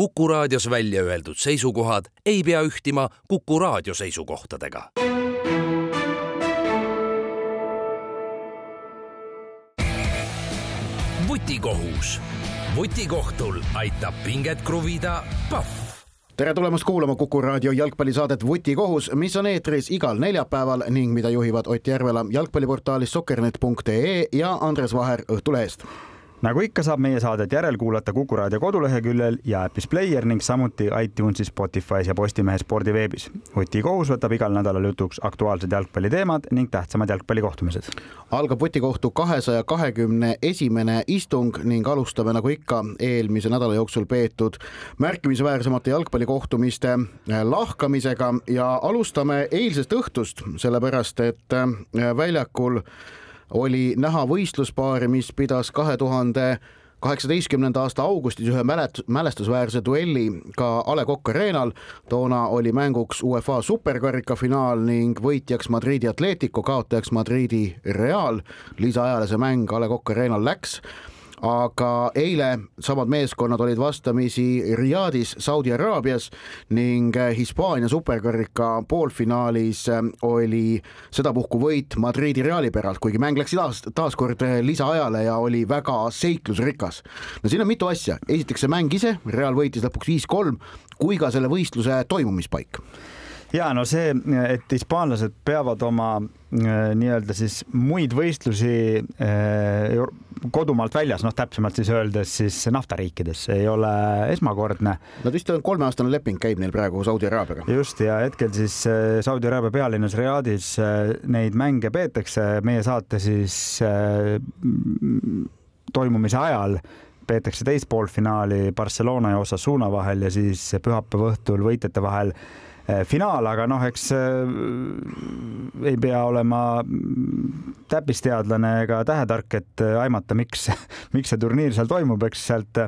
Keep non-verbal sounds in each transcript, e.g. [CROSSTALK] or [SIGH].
Kuku raadios välja öeldud seisukohad ei pea ühtima Kuku raadio seisukohtadega. vutikohus. vutikohtul aitab pinget kruvida Pahv tere tulemast kuulama Kuku raadio jalgpallisaadet Vutikohus, mis on eetris igal neljapäeval ning mida juhivad Ott Järvela jalgpalliportaalist sokkernet.ee ja Andres Vaher Õhtulehest nagu ikka, saab meie saadet järelkuulata Kuku raadio koduleheküljel ja äpis Player ning samuti iTunesis, Spotify's ja Postimehe spordiveebis. vutikohus võtab igal nädalal jutuks aktuaalsed jalgpalliteemad ning tähtsamad jalgpallikohtumised. algab vutikohtu kahesaja kahekümne esimene istung ning alustame nagu ikka eelmise nädala jooksul peetud märkimisväärsemate jalgpallikohtumiste lahkamisega ja alustame eilsest õhtust, sellepärast et väljakul oli näha võistluspaari, mis pidas kahe tuhande kaheksateistkümnenda aasta augustis ühe mälet-, mälestusväärse duelli ka A Le Coq Arena'l. toona oli mänguks UEFA superkarika finaal ning võitjaks Madridi Atletico, kaotajaks Madridi Real. lisaajale see mäng A Le Coq Arena'l läks aga eile samad meeskonnad olid vastamisi Riyadis, Saudi Araabias ning äh, Hispaania superkarika poolfinaalis äh, oli sedapuhku võit Madridi Reali päralt, kuigi mäng läks taas, taas kord äh, lisaajale ja oli väga seiklusrikas. no siin on mitu asja, esiteks see mäng ise, Real võitis lõpuks viis-kolm, kui ka selle võistluse toimumispaik ja no see, et hispaanlased peavad oma äh, nii-öelda siis muid võistlusi äh, kodumaalt väljas, noh, täpsemalt siis öeldes siis naftariikides, ei ole esmakordne. Nad vist on kolmeaastane leping käib neil praegu Saudi Araabiaga. just ja hetkel siis äh, Saudi Araabia pealinnas Riyadis neid mänge peetakse, meie saate siis toimumise ajal peetakse teist poolfinaali Barcelona ja Osasuna vahel ja siis pühapäeva õhtul võitjate vahel finaal, aga noh, eks eh, ei pea olema täppisteadlane ega tähetark, et aimata, miks, [LAUGHS] miks see turniir seal toimub, eks sealt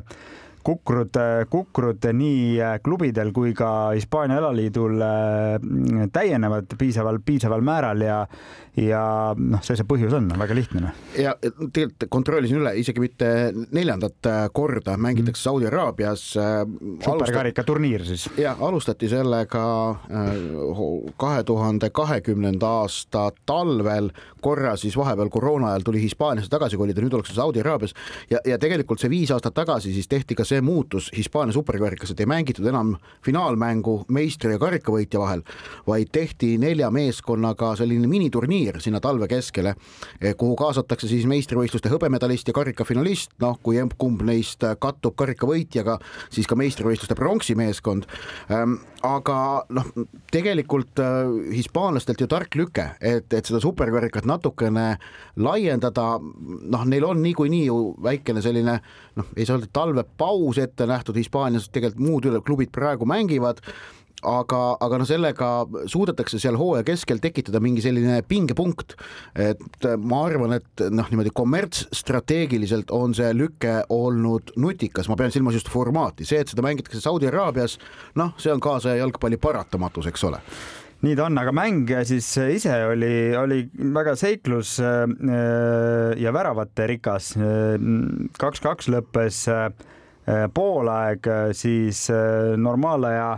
kukrud, kukrud nii klubidel kui ka Hispaania alaliidul täienevad piisaval, piisaval määral ja ja noh, see see põhjus on, väga lihtne. Noh. ja tegelikult kontrollisin üle, isegi mitte neljandat korda mängitakse mm. Saudi Araabias. Äh, superkarika turniir siis. ja alustati sellega äh, kahe tuhande kahekümnenda aasta talvel, korra siis vahepeal koroona ajal tuli Hispaaniasse tagasi kolida, nüüd ollakse Saudi Araabias ja, ja tegelikult see viis aastat tagasi siis tehti ka see muutus Hispaania superkarikas, et ei mängitud enam finaalmängu meistri ja karikavõitja vahel, vaid tehti nelja meeskonnaga selline miniturniir sinna talve keskele, eh, kuhu kaasatakse siis meistrivõistluste hõbemedalist ja karikafinalist, noh, kui kumb neist kattub karikavõitjaga, siis ka meistrivõistluste pronksimeeskond. Ehm, aga noh, tegelikult äh, hispaanlastelt ju tark lüke, et, et seda superkarikat natukene laiendada, noh, neil on niikuinii ju väikene selline noh, ei saa öelda talvepaus ette nähtud. Hispaanias, tegelikult muud klubid praegu mängivad aga, aga noh, sellega suudetakse seal hooaja keskel tekitada mingi selline pingepunkt, et ma arvan, et noh, niimoodi kommertsstrateegiliselt on see lüke olnud nutikas, ma pean silmas just formaati, see, et seda mängitakse Saudi Araabias, noh, see on kaasaja jalgpalli paratamatus, eks ole. Nii ta on, aga mäng siis ise oli, oli väga seiklus äh, ja väravate rikas. kaks-kaks lõppes äh, poolaeg, siis normaalaja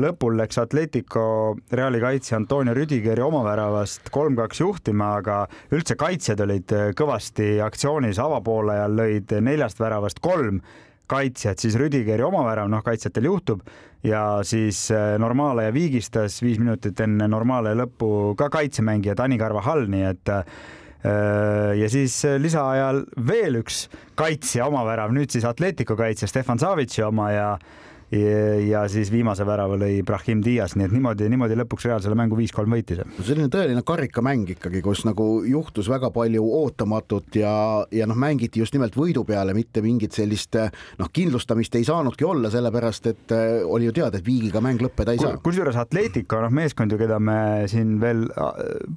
lõpul läks Atletico Reali kaitsja Antonio Rüdigeri oma väravast kolm-kaks juhtima, aga üldse kaitsjad olid kõvasti aktsioonis, avapoolajal lõid neljast väravast kolm kaitsjat, siis Rüdigeri oma värav, noh, kaitsjatel juhtub ja siis äh, Normaale viigistas viis minutit enne Normaale lõppu ka kaitsemängija Dani Carvajal, nii et äh, ja siis lisaajal veel üks kaitsja oma värav, nüüd siis Atletico kaitsja Stefan Savitsi oma ja ja siis viimase värava lõi Brahim Dias, nii et niimoodi, niimoodi lõpuks Real selle mängu viis-kolm võitis. selline tõeline karikamäng ikkagi, kus nagu juhtus väga palju ootamatut ja, ja noh, mängiti just nimelt võidu peale, mitte mingit sellist noh, kindlustamist ei saanudki olla, sellepärast et äh, oli ju teada, et viigiga mäng lõppeda ei saa. kusjuures Atletico, noh, meeskond ju, keda me siin veel äh,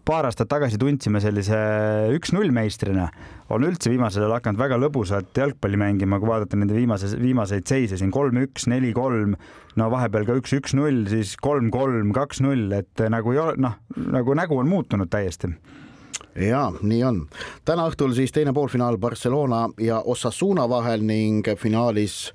paar aastat tagasi tundsime sellise üks-null meistrina, on üldse viimasel ajal hakanud väga lõbusat jalgpalli mängima, kui vaadata nende viimases, viimaseid seise siin kolm-üks, neli-kolm, no vahepeal ka üks-üks-null, siis kolm-kolm, kaks-null, et nagu ei ole, noh, nagu nägu on muutunud täiesti ja nii on. täna õhtul siis teine poolfinaal Barcelona ja Osasuna vahel ning finaalis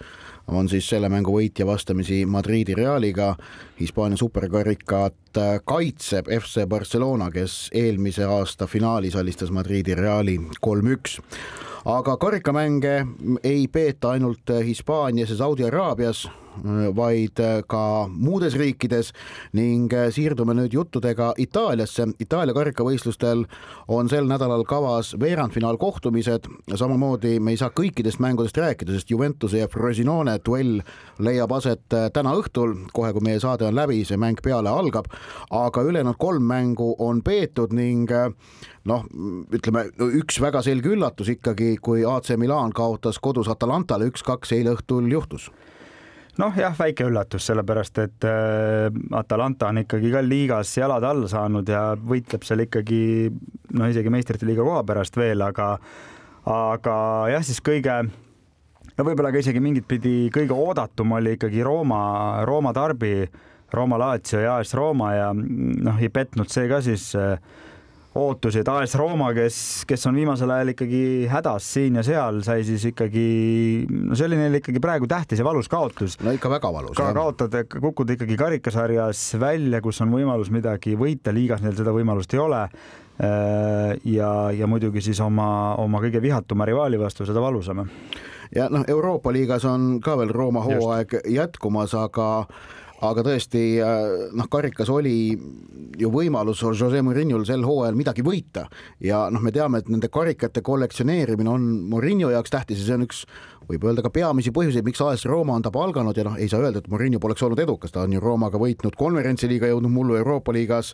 on siis selle mängu võitja vastamisi Madridi Realiga. Hispaania superkarikat kaitseb FC Barcelona, kes eelmise aasta finaalis alistas Madridi Reali kolm-üks. Aga karikamänge ei peeta ainult Hispaanias ja Saudi Araabias, vaid ka muudes riikides ning siirdume nüüd juttudega Itaaliasse. Itaalia karikavõistlustel on sel nädalal kavas veerandfinaalkohtumised, samamoodi me ei saa kõikidest mängudest rääkida, sest Juventuse ja Frosinone duell leiab aset täna õhtul, kohe kui meie saade on läbi, see mäng peale algab, aga ülejäänud kolm mängu on peetud ning noh, ütleme üks väga selge üllatus ikkagi, kui AC Milan kaotas kodus Atalantale üks-kaks eile õhtul juhtus. Noh, jah, väike üllatus, sellepärast et äh, Atalanta on ikkagi ka liigas jalad alla saanud ja võitleb seal ikkagi noh, isegi meistrite liiga koha pärast veel, aga aga jah, siis kõige no võib-olla ka isegi mingit pidi kõige oodatum oli ikkagi Rooma, Rooma Darbi, Rooma Lazio ja AS Rooma ja noh, ei petnud see ka siis äh, ootusi, et AS Rooma, kes, kes on viimasel ajal ikkagi hädas siin ja seal, sai siis ikkagi, no see oli neile ikkagi praegu tähtis ja valus kaotus. no ikka väga valus. ka kaotada, kukkuda ikkagi karikasarjas välja, kus on võimalus midagi võita, liigas neil seda võimalust ei ole. Äh, ja, ja muidugi siis oma, oma kõige vihatuma rivaali vastu seda valusam. ja noh, Euroopa liigas on ka veel Rooma hooaeg Just. jätkumas, aga aga tõesti äh, noh, karikas oli ju võimalus Jose Mourinho'l sel hooajal midagi võita. Ja noh, me teame, et nende karikate kollektsioneerimine on Mourinho jaoks tähtis ja see on üks võib öelda ka peamisi põhjuseid, miks AS Rooma on ta palganud ja noh, ei saa öelda, et Mourinho poleks olnud edukas, ta on ju Roomaga võitnud konverentsiliiga, jõudnud mullu Euroopa liigas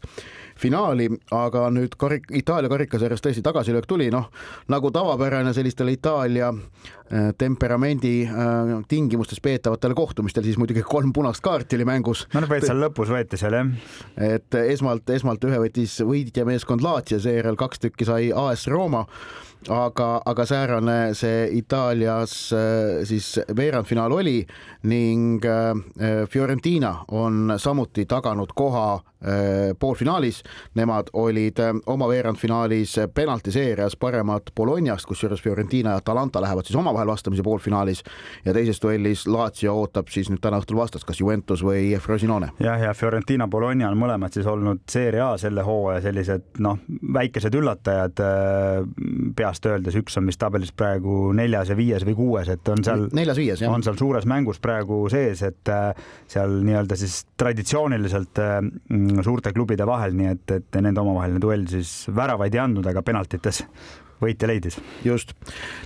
finaali, aga nüüd karik-, Itaalia karikasarjas tõesti tagasilöök tuli, noh nagu tavapärane sellistele Itaalia äh, temperamendi äh, tingimustes peetavatel kohtumistel, siis muidugi kolm punast kaarti oli mängus. no need võid seal lõpus võeti seal jah. et esmalt, esmalt ühe võttis võitja meeskond Laatia, seejärel kaks tükki sai AS Rooma aga, aga säärane see Itaalias äh, siis veerandfinaal oli ning Fiorentina on samuti taganud koha Äh, poolfinaalis, nemad olid äh, oma veerandfinaalis penaltiseerias paremad Bolognast, kusjuures Fiorentina ja Atalanta lähevad siis omavahel vastamisi poolfinaalis. Ja teises duellis Lazio ootab siis nüüd täna õhtul vastast, kas Juventus või Frosinone. jah, ja Fiorentina, Bologna on mõlemad siis olnud Serie A selle hooaja sellised noh, väikesed üllatajad äh, peast öeldes, üks on vist tabelis praegu neljas ja viies või kuues, et on seal neljas-viies, on seal suures mängus praegu sees, et seal nii-öelda siis traditsiooniliselt suurte klubide vahel, nii et, et nende omavaheline duell siis väravaid ei andnud, aga penaltites võitja leidis. just,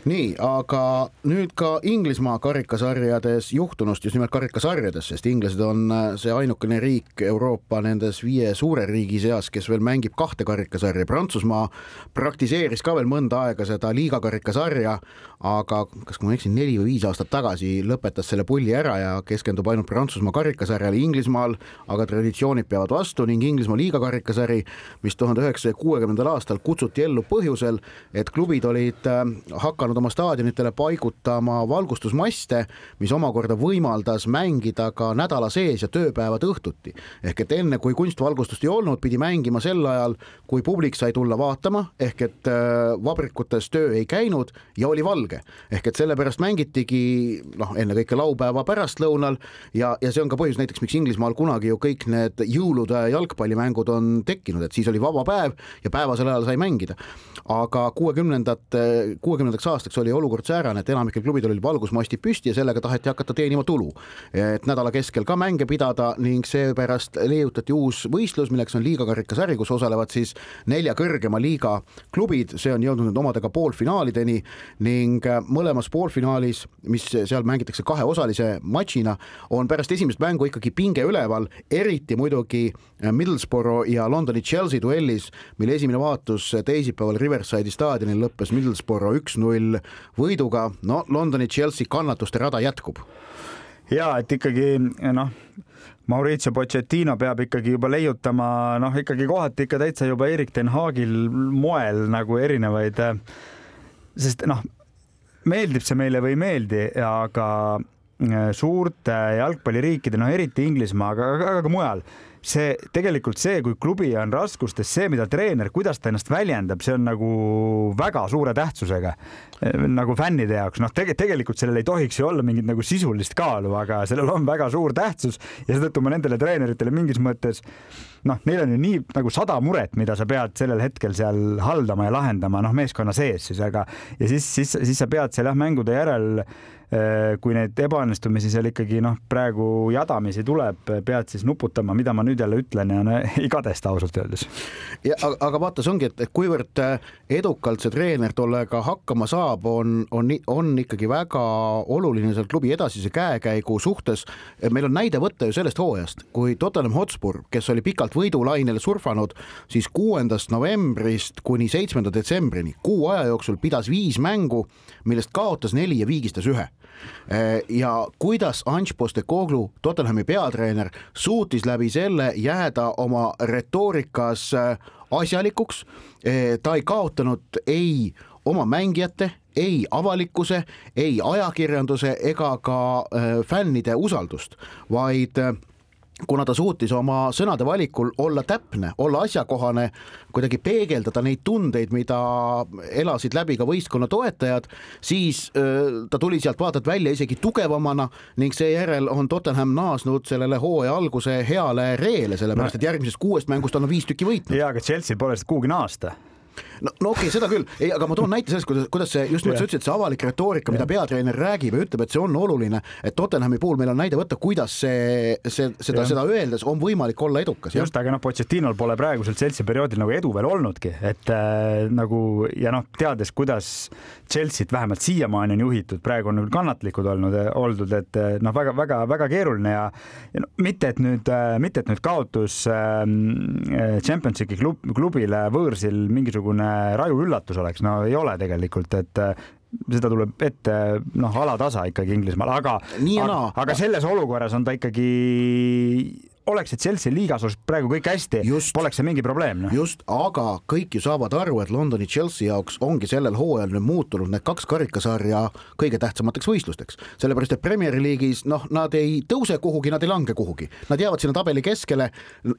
nii, aga nüüd ka Inglismaa karikasarjades juhtunust, just nimelt karikasarjades, sest inglased on äh, see ainukene riik Euroopa nendes viie suure riigi seas, kes veel mängib kahte karikasarja. Prantsusmaa praktiseeris ka veel mõnda aega seda liiga karikasarja, aga kas ma ei eksi, neli või viis aastat tagasi lõpetas selle pulli ära ja keskendub ainult Prantsusmaa karikasarjale Inglismaal, aga traditsioonid peavad vastu ning Inglismaa liiga karikasari, mis tuhande üheksasaja kuuekümnendal aastal kutsuti ellu põhjusel, et klubid olid äh, hakanud oma staadionitele paigutama valgustusmaste, mis omakorda võimaldas mängida ka nädala sees ja tööpäevad õhtuti. ehk et enne, kui kunstvalgustust ei olnud, pidi mängima sel ajal, kui publik sai tulla vaatama, ehk et äh, vabrikutes töö ei käinud ja oli valge. ehk et sellepärast mängitigi noh, ennekõike laupäeva pärastlõunal ja, ja see on ka põhjus näiteks, miks Inglismaal kunagi ju kõik need jõulude jalgpallimängud on tekkinud, et siis oli vaba päev ja päevasel ajal sai mängida. aga kuue kuuekümnendate, kuuekümnendaks aastaks oli olukord säärane, et enamikel klubidel olid valgusmastid püsti ja sellega taheti hakata teenima tulu. et nädala keskel ka mänge pidada ning seepärast leiutati uus võistlus, milleks on liiga karikasari, kus osalevad siis nelja kõrgema liiga klubid, see on jõudnud nüüd omadega poolfinaalideni ning mõlemas poolfinaalis, mis seal mängitakse kaheosalise matšina, on pärast esimest mängu ikkagi pinge üleval, eriti muidugi Middlesbrough ja Londoni Chelsea duellis, mille esimene vaatus teisipäeval Riverside'i staadionil lõppes Middlesbrough üks-null võiduga, no Londoni Chelsea kannatuste rada jätkub. ja et ikkagi noh, Mauricio Pochettino peab ikkagi juba leiutama noh, ikkagi kohati ikka täitsa juba Erik ten Hagil moel nagu erinevaid, sest noh, meeldib see meile või ei meeldi, aga suurte jalgpalliriikide, no eriti Inglismaa, aga, aga ka mujal see tegelikult see, kui klubi on raskustes, see, mida treener, kuidas ta ennast väljendab, see on nagu väga suure tähtsusega nagu fännide jaoks, noh, tege-, tegelikult sellel ei tohiks ju olla mingit nagu sisulist kaalu, aga sellel on väga suur tähtsus ja seetõttu ma nendele treeneritele mingis mõttes noh, neil on ju nii nagu sada muret, mida sa pead sellel hetkel seal haldama ja lahendama, noh, meeskonna sees siis, aga ja siis, siis, siis sa pead seal jah, mängude järel Äh, kui neid ebaõnnestumisi seal ikkagi noh, praegu jadamisi tuleb, pead siis nuputama, mida ma nüüd jälle ütlen ja no, [LAUGHS] ei kadesta ausalt öeldes. ja aga, aga vaata, see ongi, et, et kuivõrd äh, edukalt see treener tollega hakkama saab, on, on, on ikkagi väga oluline seal klubi edasise käekäigu suhtes. meil on näide võtta ju sellest hooajast, kui Tottenham Hotspur, kes oli pikalt võidulainele surfanud, siis kuuendast novembrist kuni seitsmenda detsembrini, kuu aja jooksul pidas viis mängu, millest kaotas neli ja viigistas ühe Eh, ja kuidas Ange Postecoglou, Tottenhami peatreener, suutis läbi selle jääda oma retoorikas eh, asjalikuks. Eh, ta ei kaotanud ei oma mängijate, ei avalikkuse, ei ajakirjanduse ega ka fännide usaldust, vaid kuna ta suutis oma sõnade valikul olla täpne, olla asjakohane, kuidagi peegeldada neid tundeid, mida elasid läbi ka võistkonna toetajad, siis öö, ta tuli sealt vaata et välja isegi tugevamana ning seejärel on Tottenham naasnud sellele hooaja alguse heale reele, sellepärast et järgmisest kuuest mängust on viis tükki võitnud. jaa, aga Chelsea pole seda kuhugi naasta no, no okei okay,, seda küll, ei, aga ma toon näite sellest, kuidas, kuidas see just nimelt sa ütlesid, see avalik retoorika, mida peatreener räägib ja ütleb, et see on oluline, et Tottenhami puhul meil on näide võtta, kuidas see, see, seda, seda öeldes on võimalik olla edukas. just, aga noh, Pochettinol pole praegusel Chelsea perioodil nagu edu veel olnudki, et äh, nagu ja noh, teades, kuidas Chelsea't vähemalt siiamaani on juhitud, praegu on kannatlikud olnud, oldud, et äh, noh, väga-väga-väga keeruline ja, ja no, mitte, et nüüd, äh, mitte, et nüüd kaotus äh, Championship'i klub, klubile võõrsil mingisugune raju üllatus oleks, no ei ole tegelikult, et äh, seda tuleb ette noh, alatasa ikkagi Inglismaal, aga, aga, aga selles olukorras on ta ikkagi oleks, et Chelsea liigas oleks praegu kõik hästi, poleks see mingi probleem no.. just, aga kõik ju saavad aru, et Londoni Chelsea jaoks ongi sellel hooajal nüüd muutunud need kaks karikasarja kõige tähtsamateks võistlusteks, sellepärast et Premier League'is noh, nad ei tõuse kuhugi, nad ei lange kuhugi, nad jäävad sinna tabeli keskele,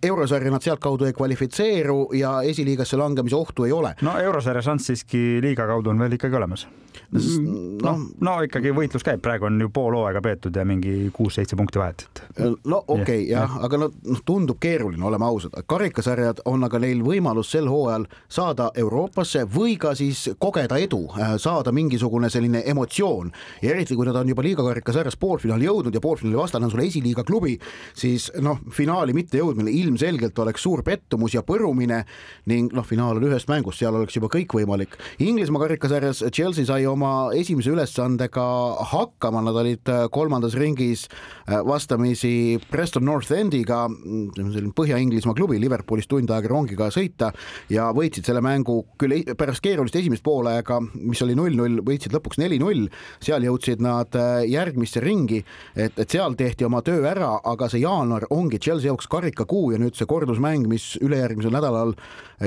eurosarja nad sealtkaudu ei kvalifitseeru ja esiliigasse langemise ohtu ei ole. no eurosarja šanss siiski liiga kaudu on veel ikkagi olemas Mm, noh, no ikkagi võitlus käib, praegu on ju pool hooaega peetud ja mingi kuus-seitse punkti vahet, et. no okei okay, jah ja., aga no noh, tundub keeruline, oleme ausad, karikasarjad on aga neil võimalus sel hooajal saada Euroopasse või ka siis kogeda edu, äh, saada mingisugune selline emotsioon ja eriti kui nad on juba liiga karikasarjas poolfinaali jõudnud ja poolfinaali vastane on sulle esiliiga klubi, siis noh, finaali mittejõudmine ilmselgelt oleks suur pettumus ja põrumine ning noh, finaal on ühest mängust, seal oleks juba kõik võimalik. Inglismaa karikasarjas Chelsea sai oma esimese ülesandega hakkama, nad olid äh, kolmandas ringis äh, vastamisi Preston North Endiga, mm, selline Põhja-Inglismaa klubi, Liverpoolist tund aega rongiga sõita ja võitsid selle mängu küll e-, pärast keerulist esimest poolega, mis oli null-null, võitsid lõpuks neli-null, seal jõudsid nad äh, järgmisse ringi, et, et seal tehti oma töö ära, aga see jaanuar ongi Chelsea jaoks karikakuu ja nüüd see kordusmäng, mis ülejärgmisel nädalal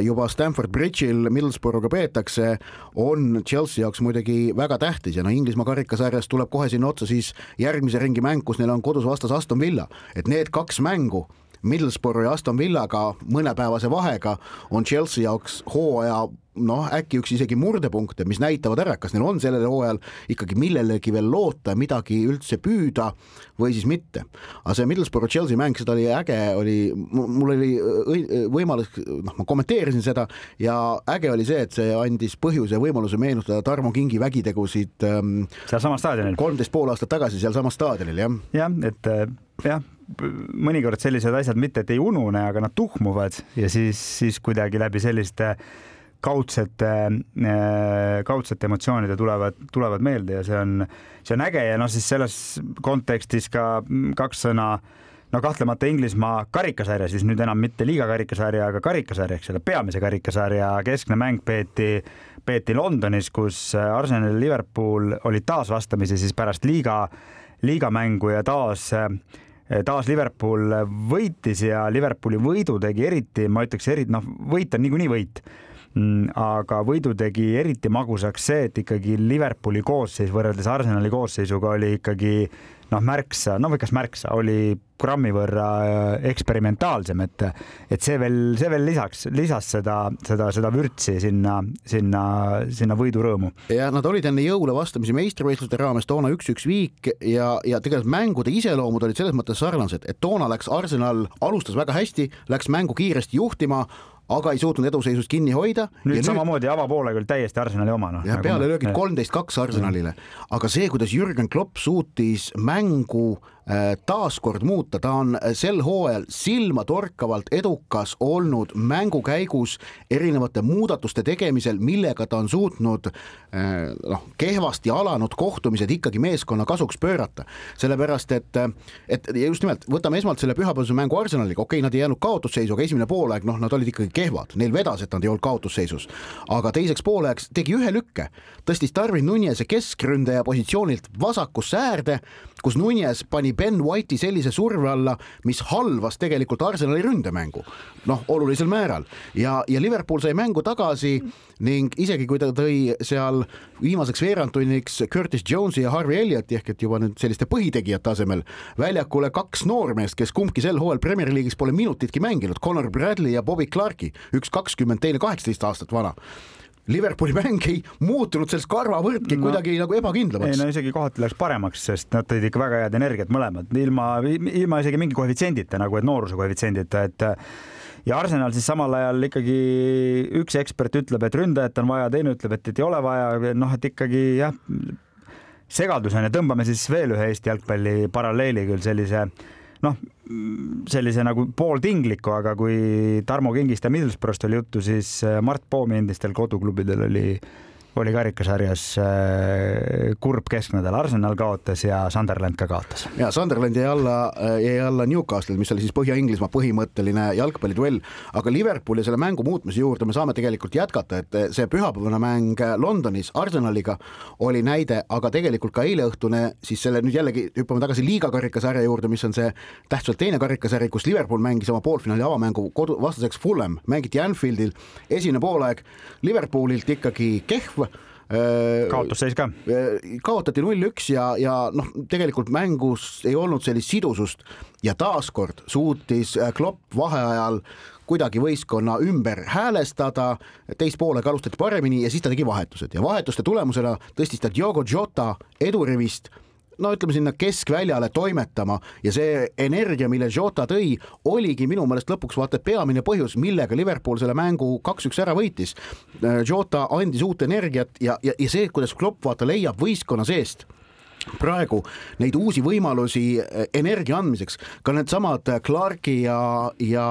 juba Stamford Bridge'il Middlesbrough'ga peetakse, on Chelsea jaoks muidugi väga tähtis ja no Inglismaa karikasarjas tuleb kohe sinna otsa siis järgmise ringi mäng, kus neil on kodus vastas Aston Villa, et need kaks mängu Middlesbrough ja Aston Villaga mõnepäevase vahega on Chelsea jaoks hooaja noh, äkki üks isegi murdepunkte, mis näitavad ära, kas neil on sellel hooajal ikkagi millelegi veel loota, midagi üldse püüda või siis mitte. aga see Middlesbrough Chelsea mäng, seda oli äge, oli, mul oli võimalus, noh, ma kommenteerisin seda ja äge oli see, et see andis põhjuse ja võimaluse meenutada Tarmo Kingi vägitegusid ähm, sealsamas staadionil. kolmteist pool aastat tagasi sealsamas staadionil, jah. jah, et äh, jah, mõnikord sellised asjad mitte, et ei unune, aga nad tuhmuvad ja siis, siis kuidagi läbi selliste kaudsete, äh, kaudsete emotsioonide tulevad, tulevad meelde ja see on, see on äge ja noh, siis selles kontekstis ka kaks sõna no kahtlemata Inglismaa karikasarja, siis nüüd enam mitte liiga karikasarja, aga karikasarja, eks ole, peamise karikasarja keskne mäng peeti, peeti Londonis, kus Arsenal ja Liverpool olid taas vastamisi siis pärast liiga, liigamängu ja taas taas Liverpool võitis ja Liverpooli võidu tegi eriti, ma ütleks eriti, noh, võit on niikuinii võit. Mm, aga võidu tegi eriti magusaks see, et ikkagi Liverpooli koosseis võrreldes Arsenali koosseisuga oli ikkagi noh, märksa, no või kas märksa, oli grammi võrra äh, eksperimentaalsem, et, et see veel, see veel lisaks, lisas seda, seda, seda vürtsi sinna, sinna, sinna võidurõõmu. ja nad olid enne jõule vastamisi meistrivõistluste raames toona üks-üks viik ja, ja tegelikult mängude iseloomud olid selles mõttes sarnased, et toona läks Arsenal, alustas väga hästi, läks mängu kiiresti juhtima aga ei suutnud eduseisust kinni hoida. nüüd samamoodi nüüd... avapoolega oli täiesti Arsenali oma noh. ja nagu pealelöögid kolmteist kaks Arsenalile, aga see, kuidas Jürgen Klopp suutis mängu Äh, taaskord muuta, ta on sel hooajal silmatorkavalt edukas olnud mängu käigus erinevate muudatuste tegemisel, millega ta on suutnud äh, noh, kehvasti alanud kohtumised ikkagi meeskonna kasuks pöörata. sellepärast et, et just nimelt, võtame esmalt selle pühapäevase mängu Arsenaliga, okei okay,, nad ei jäänud kaotusseisu, aga esimene poolaeg, noh, nad olid ikkagi kehvad, neil vedas, et nad ei olnud kaotusseisus. aga teiseks poolajaks tegi ühe lükke, tõstis Darwin Nunez'e keskründaja positsioonilt vasakusse äärde, kus Nunez pani Ben White'i sellise surve alla, mis halvas tegelikult Arsenali ründemängu. noh, olulisel määral ja, ja Liverpool sai mängu tagasi ning isegi kui ta tõi seal viimaseks veerandtunniks Curtis Jones'i ja Harvey Elliotti ehk et juba nüüd selliste põhitegijate asemel väljakule kaks noormeest, kes kumbki sel hooajal Premier League'is pole minutitki mänginud, Connor Bradley ja Bobby Clarke'i, üks kakskümmend, teine kaheksateist aastat vana Liverpooli mäng ei muutunud sellest karvavõrdki no, kuidagi nagu ebakindlamaks. ei no isegi kohati läks paremaks, sest nad tõid ikka väga head energiat mõlemad, ilma, ilma isegi mingi koefitsiendita nagu, et nooruse koefitsiendita, et ja Arsenal siis samal ajal ikkagi üks ekspert ütleb, et ründajat on vaja, teine ütleb, et, et ei ole vaja, noh, et ikkagi jah, segadusena tõmbame siis veel ühe Eesti jalgpalli paralleeli küll sellise noh, sellise nagu pooltingliku, aga kui Tarmo Kingist ja Middlesbrough'st oli juttu, siis äh, Mart Poomi endistel koduklubidel oli oli karikasarjas äh, kurb kesknädal, Arsenal kaotas ja Sunderland ka kaotas. ja Sunderland jäi alla, äh, jäi alla Newcastle'il, mis oli siis Põhja-Inglismaa põhimõtteline jalgpalliduell, aga Liverpooli selle mängu muutmise juurde me saame tegelikult jätkata, et see pühapäevane mäng Londonis Arsenaliga oli näide, aga tegelikult ka eileõhtune, siis selle nüüd jällegi hüppame tagasi liiga karikasarja juurde, mis on see tähtsuselt teine karikasari, kus Liverpool mängis oma poolfinaali avamängu kodu, vastaseks Fulham, mängiti Anfieldil, esimene poolaeg Liverpoolilt ikkagi kehv Äh, kaotusseis ka? Äh, kaotati null-üks ja, ja noh, tegelikult mängus ei olnud sellist sidusust ja taaskord suutis äh, Klopp vaheajal kuidagi võistkonna ümber häälestada, teist poolega alustati paremini ja siis ta tegi vahetused ja vahetuste tulemusena tõstis ta Diogo Jota edurivist no ütleme sinna keskväljale toimetama ja see energia, mille Jota tõi, oligi minu meelest lõpuks vaata peamine põhjus, millega Liverpool selle mängu kaks-üks ära võitis. Jota andis uut energiat ja, ja, ja see, kuidas Klopp vaata leiab võistkonna seest praegu neid uusi võimalusi eh, energia andmiseks, ka needsamad Clarki ja, ja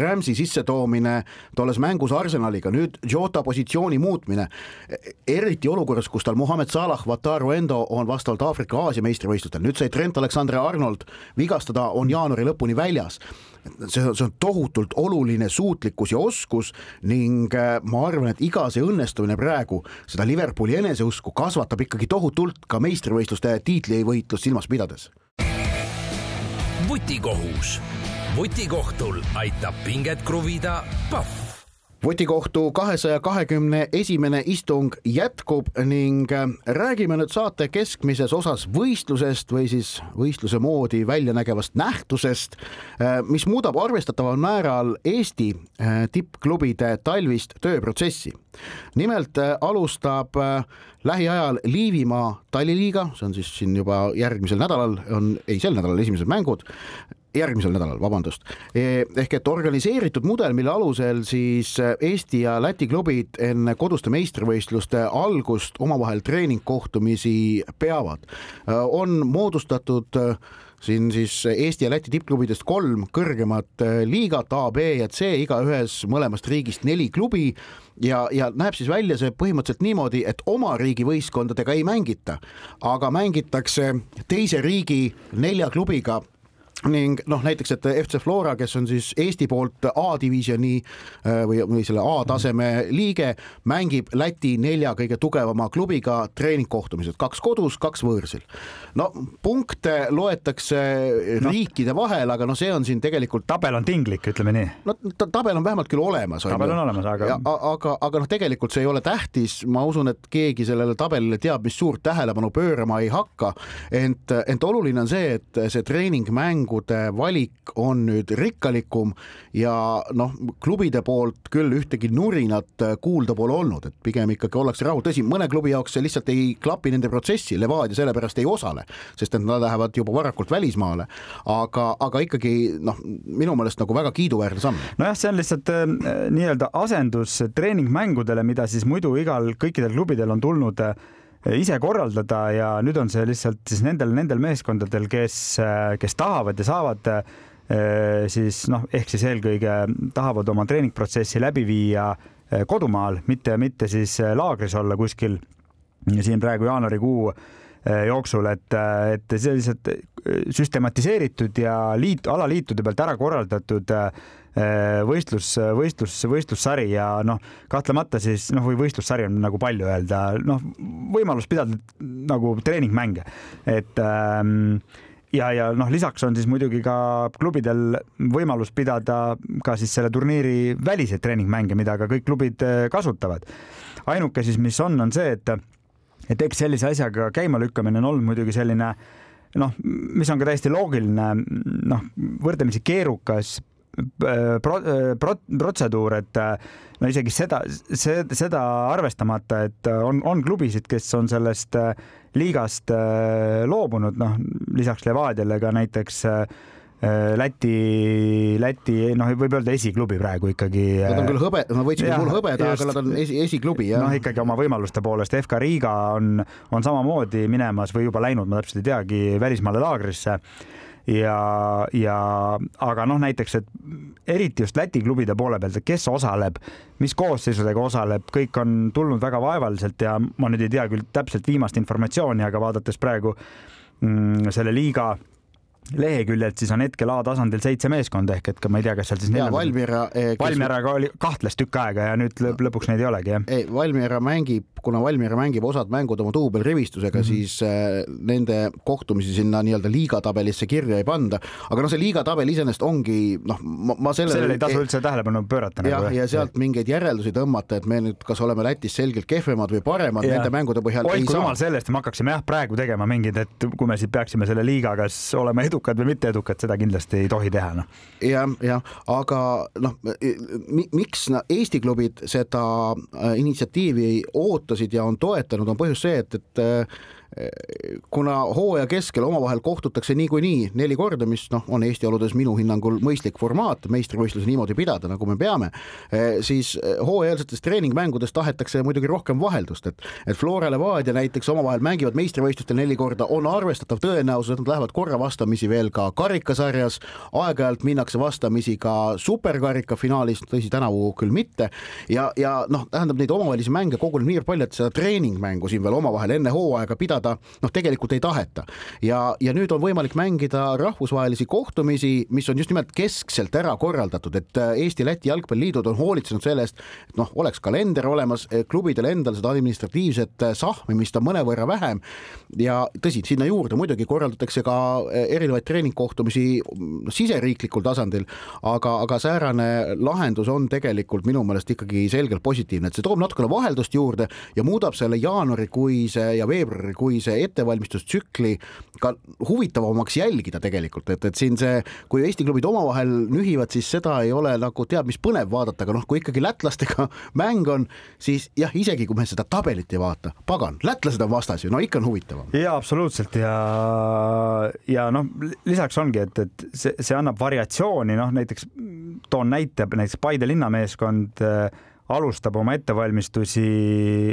Rams'i sissetoomine tolles mängus Arsenaliga, nüüd Jota positsiooni muutmine, eriti olukorras, kus tal Mohamed Salah, Wataru Endo on vastavalt Aafrika-Aasia meistrivõistlustel, nüüd sai Trent Alexander-Arnold vigastada, on jaanuari lõpuni väljas see on, see on tohutult oluline suutlikkus ja oskus ning äh, ma arvan, et iga see õnnestumine praegu seda Liverpooli eneseusku kasvatab ikkagi tohutult ka meistrivõistluste tiitlivõitlust silmas pidades. vutikohus, vutikohtul aitab pinget kruvida Pahv vutikohtu kahesaja kahekümne esimene istung jätkub ning äh, räägime nüüd saate keskmises osas võistlusest või siis võistluse moodi välja nägevast nähtusest, äh, mis muudab arvestataval määral Eesti äh, tippklubide talvist tööprotsessi. nimelt alustab lähiajal Liivimaa talliliiga, see on siis siin juba järgmisel nädalal on, ei sel nädalal esimesed mängud järgmisel nädalal, vabandust. E, ehk et organiseeritud mudel, mille alusel siis Eesti ja Läti klubid enne koduste meistrivõistluste algust omavahel treeningkohtumisi peavad, e, on moodustatud siin siis Eesti ja Läti tippklubidest kolm kõrgemat liigat A, B ja C, igaühes mõlemast riigist neli klubi ja, ja näeb siis välja see põhimõtteliselt niimoodi, et oma riigi võistkondadega ei mängita, aga mängitakse teise riigi nelja klubiga ning noh, näiteks, et FC Flora, kes on siis Eesti poolt A-divisjoni äh, või, või selle A-taseme liige, mängib Läti nelja kõige tugevama klubiga treeningkohtumised, kaks kodus, kaks võõrsil. no punkte loetakse no. riikide vahel, aga noh, see on siin tegelikult. tabel on tinglik, ütleme nii. no tabel on vähemalt küll olemas. tabel on olemas, aga. aga, aga noh, tegelikult see ei ole tähtis, ma usun, et keegi sellele tabelile teab, mis suurt tähelepanu pöörama ei hakka, ent, ent oluline on see, et see treeningmäng mängude valik on nüüd rikkalikum ja noh, klubide poolt küll ühtegi nurinat kuulda pole olnud, et pigem ikkagi ollakse rahul, tõsi, mõne klubi jaoks see lihtsalt ei klapi nende protsessi, Levadia sellepärast ei osale, sest et nad lähevad juba varakult välismaale, aga, aga ikkagi noh, minu meelest nagu väga kiiduväärne samm. nojah, see on lihtsalt äh, nii-öelda asendus treeningmängudele, mida siis muidu igal, kõikidel klubidel on tulnud äh, ise korraldada ja nüüd on see lihtsalt siis nendel, nendel meeskondadel, kes, kes tahavad ja saavad eh, siis noh, ehk siis eelkõige tahavad oma treeningprotsessi läbi viia eh, kodumaal, mitte, mitte siis eh, laagris olla kuskil siin praegu jaanuarikuu jooksul, et, et see lihtsalt süstematiseeritud ja liit, alaliitude pealt ära korraldatud äh, Äh, võistlus, võistlus, võistlussari ja noh, kahtlemata siis noh, või võistlussari on nagu palju öelda, noh, võimalus pidada nagu treeningmänge, et ähm, ja, ja noh, lisaks on siis muidugi ka klubidel võimalus pidada ka siis selle turniiri väliseid treeningmänge, mida ka kõik klubid äh, kasutavad. ainuke siis, mis on, on see, et, et eks sellise asjaga käimalükkamine on olnud muidugi selline noh, mis on ka täiesti loogiline, noh, võrdlemisi keerukas pro-, pro-, protseduur, et no isegi seda, see, seda arvestamata, et on, on klubisid, kes on sellest äh, liigast äh, loobunud, noh, lisaks Levadiale ka näiteks äh, Läti, Läti, noh, võib öelda esiklubi praegu ikkagi. Nad on küll hõbe, nad võitsid mul hõbeda, aga nad on esi, esiklubi, jah. noh, ikkagi oma võimaluste poolest, FK Riga on, on samamoodi minemas või juba läinud, ma täpselt ei teagi, välismaale laagrisse ja, ja aga noh, näiteks, et eriti just Läti klubide poole pealt, et kes osaleb, mis koosseisudega osaleb, kõik on tulnud väga vaevaliselt ja ma nüüd ei tea küll täpselt viimast informatsiooni, aga vaadates praegu mm, selle liiga leheküljelt, siis on hetkel A-tasandil seitse meeskonda ehk et ka ma ei tea, kas seal siis ja Valmiera eh,. Valmieraga oli kahtles tükk aega ja nüüd lõpuks neid ei olegi, jah? ei, Valmiera mängib, kuna Valmiera mängib osad mängud oma duubelrivistusega mm, -hmm. siis äh, nende kohtumisi sinna nii-öelda liigatabelisse kirja ei panda. aga noh, see liigatabel iseenesest ongi noh, ma sellele. sellele ei tasu üldse tähelepanu pöörata. jah, nagu, ja sealt mingeid järeldusi tõmmata, et me nüüd, kas oleme Lätis selgelt kehvemad või paremad ja. nende mängude põhjal. oi kui jumal sellest, me hakkaksime jah praegu tegema mingeid, et kui me siit peaksime selle liiga, kas olema edukad või mitte edukad, seda kindlasti ei tohi teha, noh. jah, jah, aga noh, miks Eesti klubid seda äh, initsiatiivi ootasid ja on toetanud, on põhjus see, et, et äh, kuna hooaja keskel omavahel kohtutakse niikuinii neli korda, mis noh, on Eesti oludes minu hinnangul mõistlik formaat, meistrivõistlusi niimoodi pidada, nagu me peame, eh, siis eh, hooajalsetes treeningmängudes tahetakse muidugi rohkem vaheldust, et et Flora Levadia näiteks omavahel mängivad meistrivõistlustel neli korda, on arvestatav tõenäosus, et nad lähevad korra vastamisi veel ka karikasarjas, aeg-ajalt minnakse vastamisi ka superkarika finaalis, tõsi, tänavu küll mitte, ja, ja noh, tähendab neid omavahelisi mänge koguneb niivõrd palju, et seda treeningmängu siin veel omavahel enne hooaega pidada pidada, noh, tegelikult ei taheta. ja, ja nüüd on võimalik mängida rahvusvahelisi kohtumisi, mis on just nimelt keskselt ära korraldatud, et äh, Eesti-Läti jalgpalliliidud on hoolitsenud selle eest, et noh, oleks kalender olemas, klubidel endal seda administratiivset äh, sahmimist on mõnevõrra vähem ja tõsi, sinna juurde muidugi korraldatakse ka äh, erinevaid treeningkohtumisi mm, siseriiklikul tasandil, aga, aga säärane lahendus on tegelikult minu meelest ikkagi selgelt positiivne, et see toob natukene vaheldust juurde ja muudab selle jaanuarikuise ja veebruarikuise kuise ettevalmistustsükli ka huvitavamaks jälgida tegelikult, et, et siin see, kui Eesti klubid omavahel nühivad, siis seda ei ole nagu teab mis põnev vaadata, aga noh, kui ikkagi lätlastega [LAUGHS] mäng on, siis jah, isegi kui me seda tabelit ei vaata, pagan, lätlased on vastas ju, no ikka on huvitavam. ja absoluutselt ja, ja noh, lisaks ongi, et, et see, see annab variatsiooni, noh näiteks toon näite, näiteks Paide linnameeskond äh, alustab oma ettevalmistusi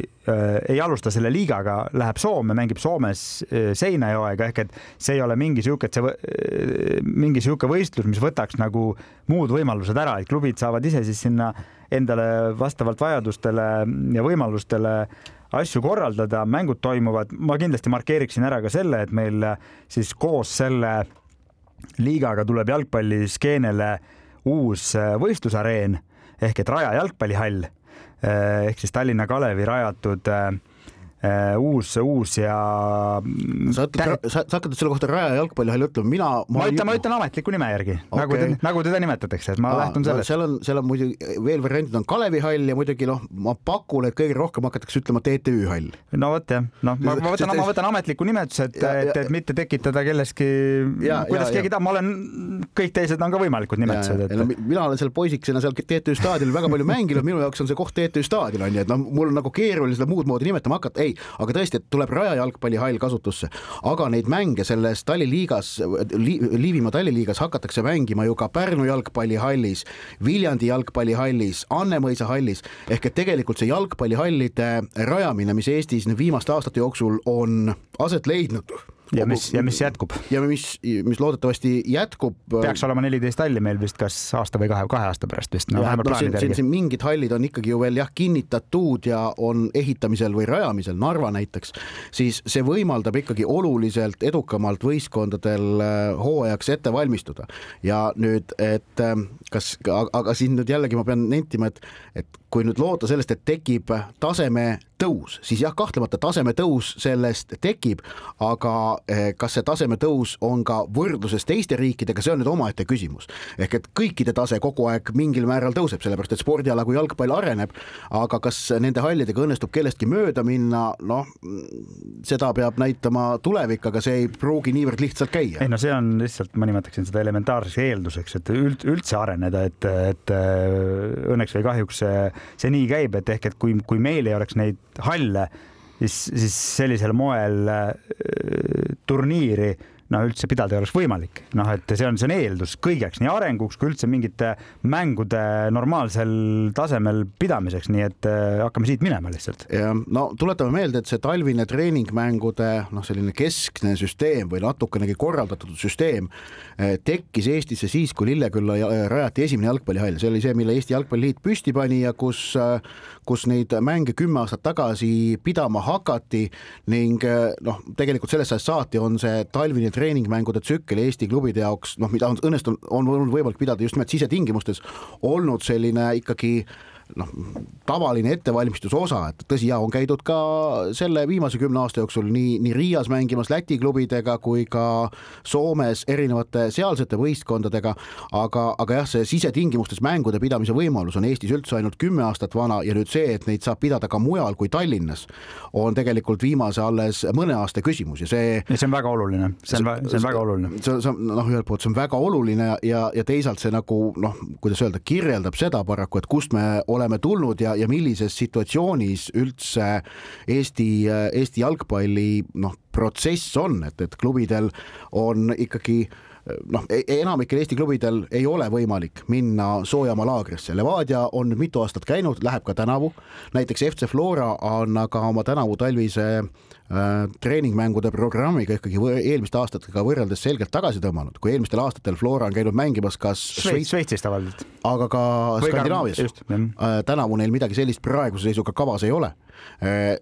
äh,, ei alusta selle liigaga, läheb Soome, mängib Soomes äh, Seinajoega ehk et see ei ole mingi sihuke, et see äh, mingi sihuke võistlus, mis võtaks nagu muud võimalused ära, et klubid saavad ise siis sinna endale vastavalt vajadustele ja võimalustele asju korraldada, mängud toimuvad, ma kindlasti markeeriksin ära ka selle, et meil siis koos selle liigaga tuleb jalgpalliskeenele uus võistlusareen ehk et Raja jalgpallihall ehk siis Tallinna Kalevi rajatud Äh, uus, uus ja. sa ütled, sa, sa hakkad selle kohta Raja jalgpallihalli ütlema, mina. ma ütlen, ma ütlen ametliku nime järgi okay., nagu te, nagu teda nimetatakse, et ma Aa, lähtun sellest no,. seal on, seal on muidugi veel variandid on Kalevi hall ja muidugi noh, ma pakun, et kõige rohkem hakatakse ütlema TTÜ hall. no vot jah, noh, ma, võtan, ma võtan ametliku nimetuse, et, et, et mitte tekitada kelleski, kuidas keegi tahab, ma olen, kõik teised on ka võimalikud nimetused. Et... No, mina olen seal poisikesena seal TTÜ staadionil väga palju mänginud, minu jaoks on see koht TTÜ staadion on ju, et noh, mul on nagu keeruline seda muud moodi nimetama hakata ei, aga tõesti, et tuleb Raja jalgpallihall kasutusse, aga neid mänge selles talliliigas li,, Liivimaa talliliigas hakatakse mängima ju ka Pärnu jalgpallihallis, Viljandi jalgpallihallis, Annemõisa hallis. Ehk et tegelikult see jalgpallihallide rajamine, mis Eestis viimaste aastate jooksul on aset leidnud ja mis, ja mis jätkub. ja mis, mis loodetavasti jätkub. peaks olema neliteist halli meil vist kas aasta või kahe, kahe aasta pärast vist no,. No, siin, siin, siin mingid hallid on ikkagi ju veel jah kinnitatud ja on ehitamisel või rajamisel, Narva näiteks, siis see võimaldab ikkagi oluliselt edukamalt võistkondadel äh, hooajaks ette valmistuda. ja nüüd, et ähm, kas, aga siin nüüd jällegi ma pean nentima, et, et kui nüüd loota sellest, et tekib taseme tõus, siis jah, kahtlemata taseme tõus sellest tekib, aga eh, kas see taseme tõus on ka võrdluses teiste riikidega, see on nüüd omaette küsimus. ehk et kõikide tase kogu aeg mingil määral tõuseb, sellepärast et spordiala kui jalgpall areneb, aga kas nende hallidega õnnestub kellestki mööda minna, noh, seda peab näitama tulevik, aga see ei pruugi niivõrd lihtsalt käia. ei no see on lihtsalt, ma nimetaksin seda elementaarseks eelduseks, et üld, üldse areneda, et, et õnneks või kahjuks see, see nii käib, et ehk et kui, kui meil ei oleks neid halle, siis, siis sellisel moel äh, turniiri noh, üldse pidada ei oleks võimalik, noh, et see on, see on eeldus kõigeks, nii arenguks kui üldse mingite mängude normaalsel tasemel pidamiseks, nii et äh, hakkame siit minema lihtsalt. no tuletame meelde, et see talvine treeningmängude noh, selline keskne süsteem või natukenegi korraldatud süsteem äh, tekkis Eestisse siis, kui Lillekülla rajati esimene jalgpallihall, see oli see, mille Eesti Jalgpalliliit püsti pani ja kus, äh, kus neid mänge kümme aastat tagasi pidama hakati ning noh, tegelikult sellest ajast saati on see talvine treeningmängude tsükkel Eesti klubide jaoks, noh, mida on õnnestunud, on olnud võimalik pidada just nimelt sisetingimustes, olnud selline ikkagi noh, tavaline ettevalmistuse osa, et tõsi, ja on käidud ka selle viimase kümne aasta jooksul nii, nii Riias mängimas Läti klubidega kui ka Soomes erinevate sealsete võistkondadega, aga, aga jah, see sisetingimustes mängude pidamise võimalus on Eestis üldse ainult kümme aastat vana ja nüüd see, et neid saab pidada ka mujal kui Tallinnas, on tegelikult viimase alles mõne aasta küsimus ja see. ja see on väga oluline, see on, see on väga oluline. see, see on noh, ühelt poolt see on väga oluline ja, ja teisalt see nagu noh, kuidas öelda, kirjeldab seda paraku, et kust me oleme tulnud ja, ja millises situatsioonis üldse Eesti, Eesti jalgpalli noh, protsess on, et, et klubidel on ikkagi noh, e-, enamikel Eesti klubidel ei ole võimalik minna soojamaa laagrisse, Levadia on mitu aastat käinud, läheb ka tänavu, näiteks FC Flora on aga oma tänavu talvise Äh, treeningmängude programmiga ikkagi eelmiste aastatega võrreldes selgelt tagasi tõmmanud, kui eelmistel aastatel Flora on käinud mängimas kas Šveits, Šveitsis tavaliselt, aga ka Skandinaavias. Äh, tänavu neil midagi sellist praeguse seisuga kavas ei ole. Äh,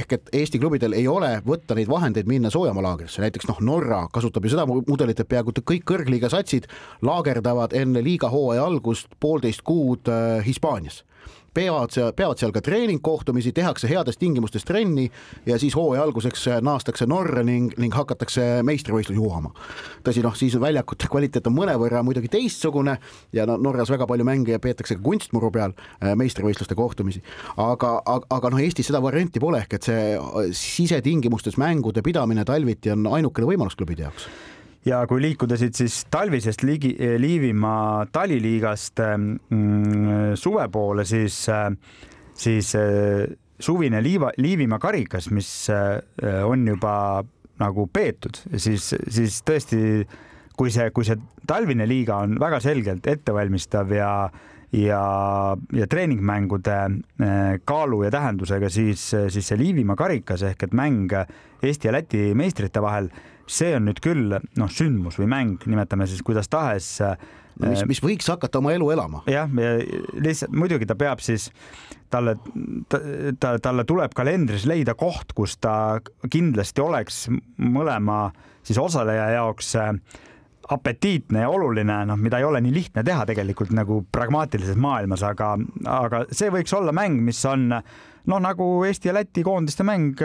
ehk et Eesti klubidel ei ole võtta neid vahendeid minna soojamalaagrisse, näiteks noh, Norra kasutab ju seda mudelit, et peaaegu kõik kõrgliiga satsid laagerdavad enne liiga hooaja algust poolteist kuud Hispaanias peavad seal, peavad seal ka treeningkohtumisi, tehakse heades tingimustes trenni ja siis hooaja alguseks naastakse Norra ning, ning hakatakse meistrivõistlusi juhama. tõsi, noh, siis väljakute kvaliteet on mõnevõrra muidugi teistsugune ja no Norras väga palju mänge peetakse ka kunstmuru peal äh, meistrivõistluste kohtumisi, aga, aga, aga noh, Eestis seda varianti pole, ehk et see sisetingimustes mängude pidamine talviti on ainukene võimalus klubide jaoks ja kui liikuda siit siis talvisest liigi, Liivimaa taliliigast mm, suve poole, siis, siis suvine liiva, Liivimaa karikas, mis on juba nagu peetud, siis, siis tõesti, kui see, kui see talvine liiga on väga selgelt ettevalmistav ja ja, ja treeningmängude kaalu ja tähendusega, siis, siis see Liivimaa karikas ehk et mäng Eesti ja Läti meistrite vahel see on nüüd küll noh, sündmus või mäng, nimetame siis kuidas tahes. No, mis, mis võiks hakata oma elu elama. jah, lihtsalt muidugi ta peab siis talle ta,, ta, talle tuleb kalendris leida koht, kus ta kindlasti oleks mõlema siis osaleja jaoks apetiitne ja oluline, noh, mida ei ole nii lihtne teha tegelikult nagu pragmaatilises maailmas, aga, aga see võiks olla mäng, mis on noh, nagu Eesti ja Läti koondiste mäng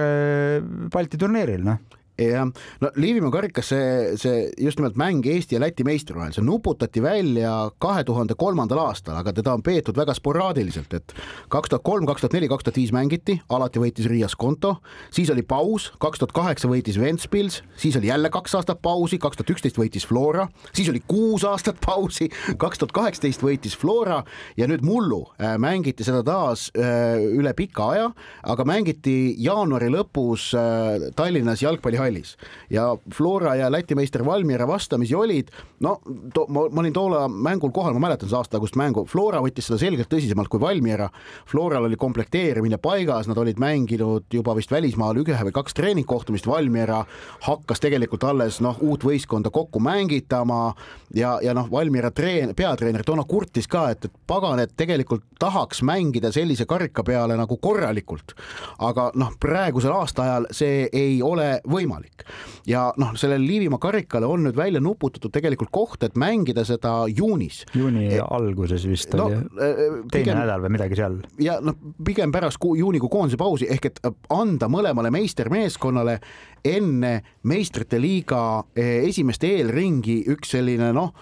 Balti turniiril, noh jah, no Liivimaa karikas see, see just nimelt mäng Eesti ja Läti meistri vahel, see nuputati välja kahe tuhande kolmandal aastal, aga teda on peetud väga sporaadiliselt, et kaks tuhat kolm, kaks tuhat neli, kaks tuhat viis mängiti, alati võitis Rias Konto, siis oli paus, kaks tuhat kaheksa võitis Ventspils, siis oli jälle kaks aastat pausi, kaks tuhat üksteist võitis Flora, siis oli kuus aastat pausi, kaks tuhat kaheksateist võitis Flora ja nüüd mullu äh, mängiti seda taas äh, üle pika aja, aga mängiti jaanuari lõpus äh, Tallinnas jalgpallihallis hallis ja Flora ja Läti meister Valmiera vastamisi olid, no to, ma, ma olin toona mängul kohal, ma mäletan seda aasta-algust mängu, Flora võttis seda selgelt tõsisemalt kui Valmiera. Floral oli komplekteerimine paigas, nad olid mänginud juba vist välismaal ühe või kaks treeningkohtumist, Valmiera hakkas tegelikult alles noh, uut võistkonda kokku mängitama ja, ja noh, Valmiera treen-, peatreener toona kurtis ka, et, et pagan, et tegelikult tahaks mängida sellise karika peale nagu korralikult. aga noh, praegusel aastaajal see ei ole võimalik võimalik. ja noh, sellele Liivimaa karikale on nüüd välja nuputatud tegelikult koht, et mängida seda juunis. juuni e alguses vist no, oli e, e, teine pigem, nädal või midagi seal. ja noh, pigem pärast kuu, juunikuu koondise pausi ehk et anda mõlemale meistermeeskonnale enne meistrite liiga esimest eelringi üks selline noh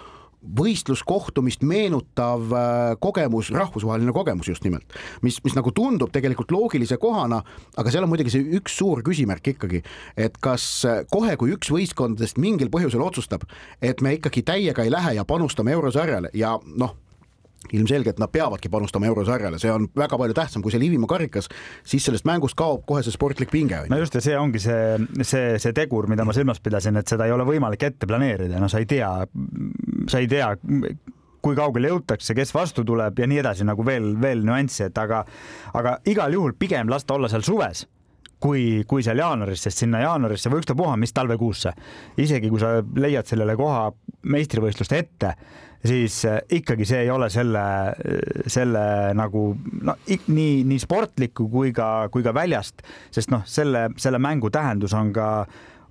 võistluskohtumist meenutav äh, kogemus, rahvusvaheline kogemus just nimelt, mis, mis nagu tundub tegelikult loogilise kohana, aga seal on muidugi see üks suur küsimärk ikkagi, et kas äh, kohe, kui üks võistkondadest mingil põhjusel otsustab, et me ikkagi täiega ei lähe ja panustame eurosarjale ja noh, ilmselgelt nad peavadki panustama eurosarjale, see on väga palju tähtsam kui see Liivimaa karikas, siis sellest mängust kaob kohe see sportlik pinge. no just, ja see ongi see, see, see tegur, mida ma silmas pidasin, et seda ei ole võimalik ette planeerida, no sa ei tea, sa ei tea, kui kaugele jõutakse, kes vastu tuleb ja nii edasi, nagu veel, veel nüansse, et aga, aga igal juhul pigem lasta olla seal suves kui, kui seal jaanuaris, sest sinna jaanuarisse või ükstapuha, mis talvekuusse, isegi kui sa leiad sellele koha meistrivõistluste ette siis äh, ikkagi see ei ole selle, selle nagu no nii, nii sportliku kui ka, kui ka väljast, sest noh, selle, selle mängu tähendus on ka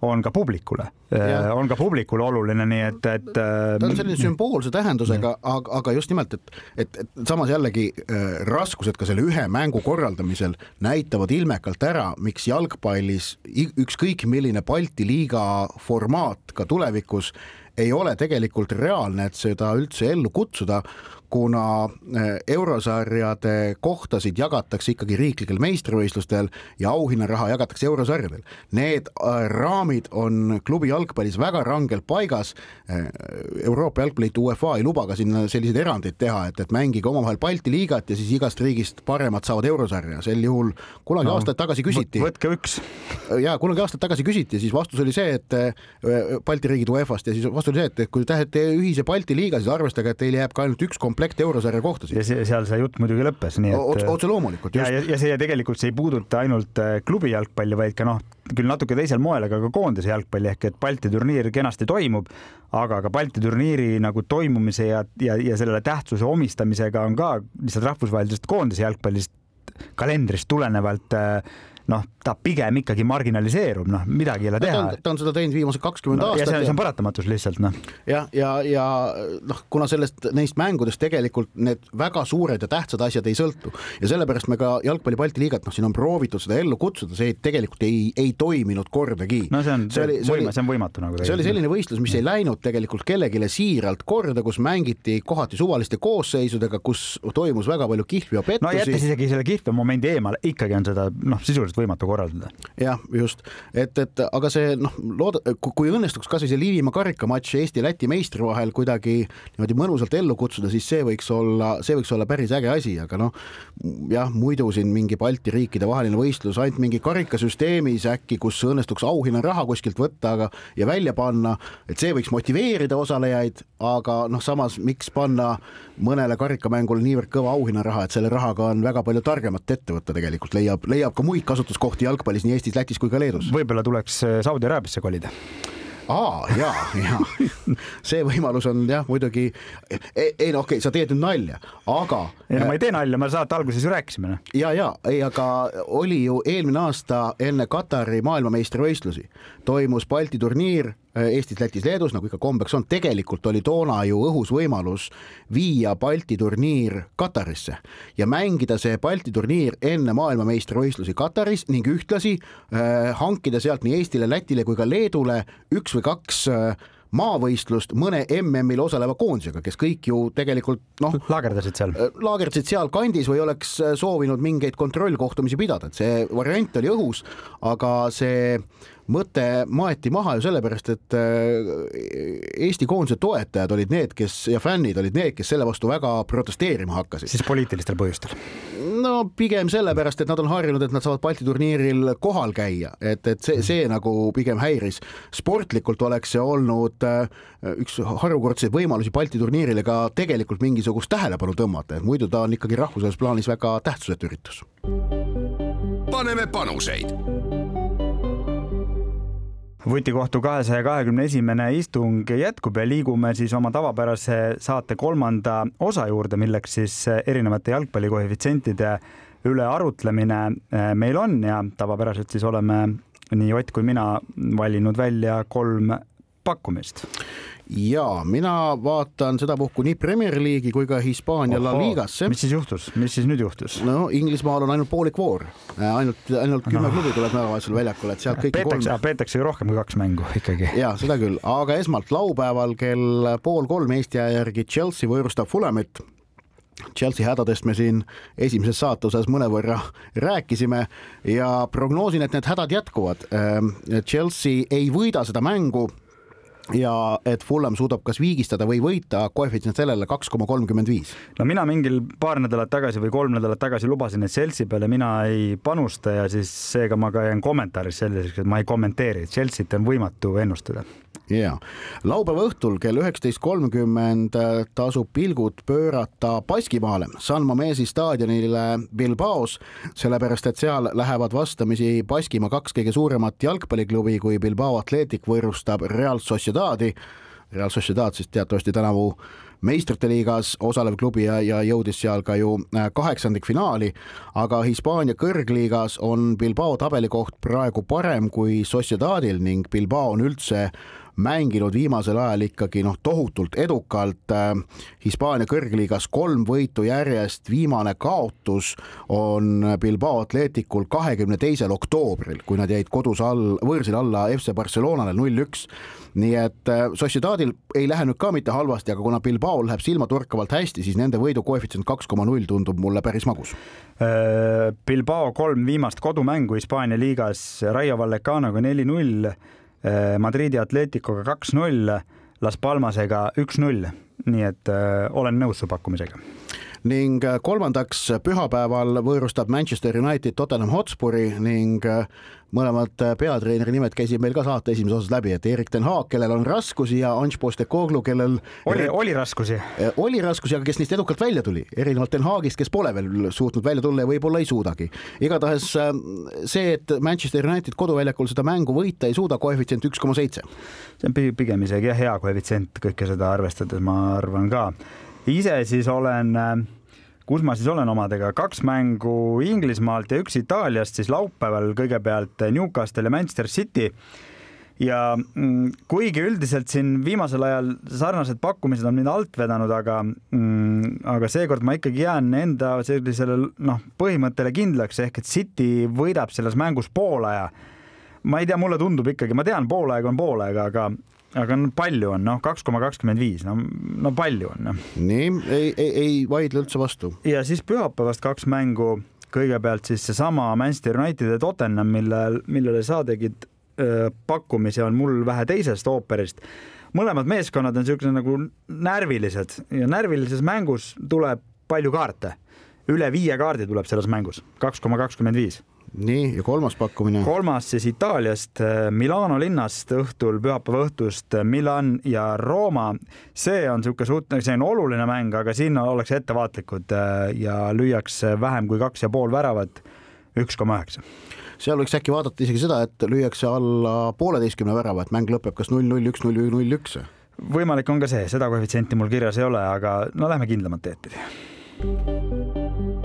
on ka publikule, äh, on ka publikule oluline, nii et, et. Äh, ta on selline sümboolse tähendusega, aga, aga just nimelt, et, et, et samas jällegi äh, raskused ka selle ühe mängu korraldamisel näitavad ilmekalt ära, miks jalgpallis ükskõik milline Balti liiga formaat ka tulevikus ei ole tegelikult reaalne, et seda üldse ellu kutsuda, kuna eh, eurosarjade kohtasid jagatakse ikkagi riiklikel meistrivõistlustel ja auhinnaraha jagatakse eurosarjadel. Need eh, raamid on klubi jalgpallis väga rangelt paigas. Eh, Euroopa Jalgpalliliit UEFA ei luba ka sinna selliseid erandeid teha, et, et mängige omavahel Balti liigat ja siis igast riigist paremad saavad eurosarja, sel juhul kunagi no, aastaid tagasi küsiti. võtke üks. ja kunagi aastaid tagasi küsiti, siis vastus oli see, et Balti riigid UEFA-st ja siis vastus oli see, et kui te tahate ühise Balti liiga, siis arvestage, et teil jääb ka ainult üks komplekt eurosarja kohtasid. ja see, seal see jutt muidugi lõppes, nii et. otse loomulikult. ja, ja, ja see tegelikult see ei puuduta ainult äh, klubi jalgpalli, vaid ka noh, küll natuke teisel moel, aga ka koondise jalgpalli ehk et Balti turniir kenasti toimub, aga ka Balti turniiri nagu toimumise ja, ja, ja sellele tähtsuse omistamisega on ka lihtsalt rahvusvahelisest koondise jalgpallist kalendrist tulenevalt äh, noh, ta pigem ikkagi marginaliseerub, noh, midagi ei ole teha. ta on seda teinud viimased kakskümmend no, aastat. ja see, see on paratamatus lihtsalt, noh. jah, ja, ja, ja noh, kuna sellest, neist mängudest tegelikult need väga suured ja tähtsad asjad ei sõltu ja sellepärast me ka jalgpalli Balti liigat, noh, siin on proovitud seda ellu kutsuda, see tegelikult ei, ei toiminud kordagi. no see on, see, oli, see, võima, see on võimatu nagu. see oli selline võistlus, mis ei läinud tegelikult kellelegi siiralt korda, kus mängiti kohati suvaliste koosseisudega, kus toimus väga palju kihvju ja pettusi. no jättes isegi selle kihvja momendi eemale, ikkagi on seda noh, sisuliselt võimatu korraldada. Jah, just, et, et aga see noh, looda-, kui õnnestuks kasvõi see Liivimaa karikamatš Eesti-Läti meistri vahel kuidagi niimoodi mõnusalt ellu kutsuda, siis see võiks olla, see võiks olla päris äge asi, aga noh, jah, muidu siin mingi Balti riikide vaheline võistlus ainult mingi karikasüsteemis äkki, kus õnnestuks auhinnaraha kuskilt võtta, aga ja välja panna, et see võiks motiveerida osalejaid, aga noh, samas miks panna mõnele karikamängule niivõrd kõva auhinnaraha, et selle rahaga on väga palju targemat ette võtta tegelikult, leiab, leiab ka muid kasutuskohti jalgpallis nii Eestis, Lätis kui ka Leedus. võib-olla tuleks äh, Saudi Araabiasse kolida aa ja, ja [LAUGHS] see võimalus on jah, muidugi ei, ei no okei okay,, sa teed nüüd nalja, aga. ei no ma ei tee nalja, me saate alguses ju rääkisime. Noh. ja, ja ei, aga oli ju eelmine aasta enne Katari maailmameistrivõistlusi toimus Balti turniir Eestis, Lätis, Leedus, nagu ikka kombeks on, tegelikult oli toona ju õhus võimalus viia Balti turniir Katarisse ja mängida see Balti turniir enne maailmameistrivõistlusi Kataris ning ühtlasi äh, hankida sealt nii Eestile, Lätile kui ka Leedule üks või kaks äh, maavõistlust mõne MM-il osaleva koondisega, kes kõik ju tegelikult noh, laagerdasid seal, laagerdasid sealkandis või oleks soovinud mingeid kontrollkohtumisi pidada, et see variant oli õhus, aga see mõte maeti maha ju sellepärast, et Eesti koondise toetajad olid need, kes ja fännid olid need, kes selle vastu väga protesteerima hakkasid. siis poliitilistel põhjustel? no pigem sellepärast, et nad on harjunud, et nad saavad Balti turniiril kohal käia, et, et see, see nagu pigem häiris. sportlikult oleks see olnud äh, üks harukordseid võimalusi Balti turniirile ka tegelikult mingisugust tähelepanu tõmmata, et muidu ta on ikkagi rahvusvahelises plaanis väga tähtsusetu üritus. paneme panuseid vutikohtu kahesaja kahekümne esimene istung jätkub ja liigume siis oma tavapärase saate kolmanda osa juurde, milleks siis erinevate jalgpallikoefitsientide üle arutlemine eh, meil on ja tavapäraselt siis oleme nii Ott kui mina valinud välja kolm pakkumist ja mina vaatan sedapuhku nii Premier League'i kui ka Hispaania La Ligasse. mis siis juhtus, mis siis nüüd juhtus? no Inglismaal on ainult poolik voor, ainult, ainult kümme no. klubi tuleb nädalavahetusel väljakule, et sealt kõik peetakse, peetakse ju rohkem kui kaks mängu ikkagi. ja seda küll, aga esmalt laupäeval kell pool kolm Eesti aja järgi Chelsea võõrustab Fulamit Chelsea hädadest me siin esimeses saate osas mõnevõrra rääkisime ja prognoosin, et need hädad jätkuvad. Ehm, Chelsea ei võida seda mängu ja et Fulham suudab kas viigistada või võita, koefitsient sellele kaks koma kolmkümmend viis. no mina mingil paar nädalat tagasi või kolm nädalat tagasi lubasin, et Chelsea peale mina ei panusta ja siis seega ma ka jään kommentaaris selliseks, et ma ei kommenteeri, Chelsea't on võimatu ennustada ja laupäeva õhtul kell üheksateist kolmkümmend tasub pilgud pöörata Baskimaale, San Mamesi staadionile Bilbaos, sellepärast et seal lähevad vastamisi Baskimaa kaks kõige suuremat jalgpalliklubi, kui Bilbao Athletic võõrustab Real Sociedadi. Real Sociedad siis teatavasti tänavu meistrite liigas osalev klubi ja, ja jõudis seal ka ju äh, kaheksandikfinaali, aga Hispaania kõrgliigas on Bilbao tabelikoht praegu parem kui Sociedadil ning Bilbao on üldse mänginud viimasel ajal ikkagi noh, tohutult edukalt. Hispaania kõrgliigas kolm võitu järjest, viimane kaotus on Bilbao Atleticul kahekümne teisel oktoobril, kui nad jäid kodus all, võõrsil alla FC Barcelonale null-üks nii et äh, Sociedadil ei lähe nüüd ka mitte halvasti, aga kuna Bilbaol läheb silmatorkavalt hästi, siis nende võidu koefitsient kaks koma null tundub mulle päris magus. Äh, Bilbao kolm viimast kodumängu Hispaania liigas Raio Vallecanoga neli-null Madridi Atleticoga kaks-null, Las Palmasega üks-null, nii et eh, olen nõus su pakkumisega ning äh, kolmandaks pühapäeval võõrustab Manchester United Tottenham Hotspuri ning äh, mõlemad äh, peatreeneri nimed käisid meil ka saate esimeses osas läbi, et Erik ten Haag, kellel on raskusi ja Ange Postecoglou, kellel oli, oli raskusi? oli raskusi, aga kes neist edukalt välja tuli, erinevalt ten Haagist, kes pole veel suutnud välja tulla ja võib-olla ei suudagi. igatahes see, et Manchester United koduväljakul seda mängu võita ei suuda, koefitsient üks koma seitse. see on pigem isegi jah, hea koefitsient kõike seda arvestades, ma arvan ka ise siis olen, äh, kus ma siis olen omadega, kaks mängu Inglismaalt ja üks Itaaliast, siis laupäeval kõigepealt Newcastle ja Manchester City ja mm, kuigi üldiselt siin viimasel ajal sarnased pakkumised on mind alt vedanud, aga mm, aga seekord ma ikkagi jään enda sellisele noh, põhimõttele kindlaks ehk et City võidab selles mängus poolaja. ma ei tea, mulle tundub ikkagi, ma tean, poolaeg on poolaeg, aga aga no palju on, noh, kaks koma kakskümmend viis, no, no palju on, noh. nii, ei, ei, ei vaidle üldse vastu. ja siis pühapäevast kaks mängu, kõigepealt siis seesama Manchester United ja Tottenham, millel, millele sa tegid öö, pakkumisi, on mul vähe teisest ooperist. mõlemad meeskonnad on niisugused nagu närvilised ja närvilises mängus tuleb palju kaarte. üle viie kaardi tuleb selles mängus, kaks koma kakskümmend viis nii, ja kolmas pakkumine? kolmas siis Itaaliast, äh, Milano linnast õhtul, pühapäeva õhtust äh, Milan ja Rooma. see on niisugune suht-, see on oluline mäng, aga siin ollakse ettevaatlikud äh, ja lüüakse vähem kui kaks ja pool väravat, üks koma üheksa seal võiks äkki vaadata isegi seda, et lüüakse alla pooleteistkümne värava, et mäng lõpeb kas null, null, üks, null, null, üks. võimalik on ka see, seda koefitsienti mul kirjas ei ole, aga no lähme kindlamat teed pidi.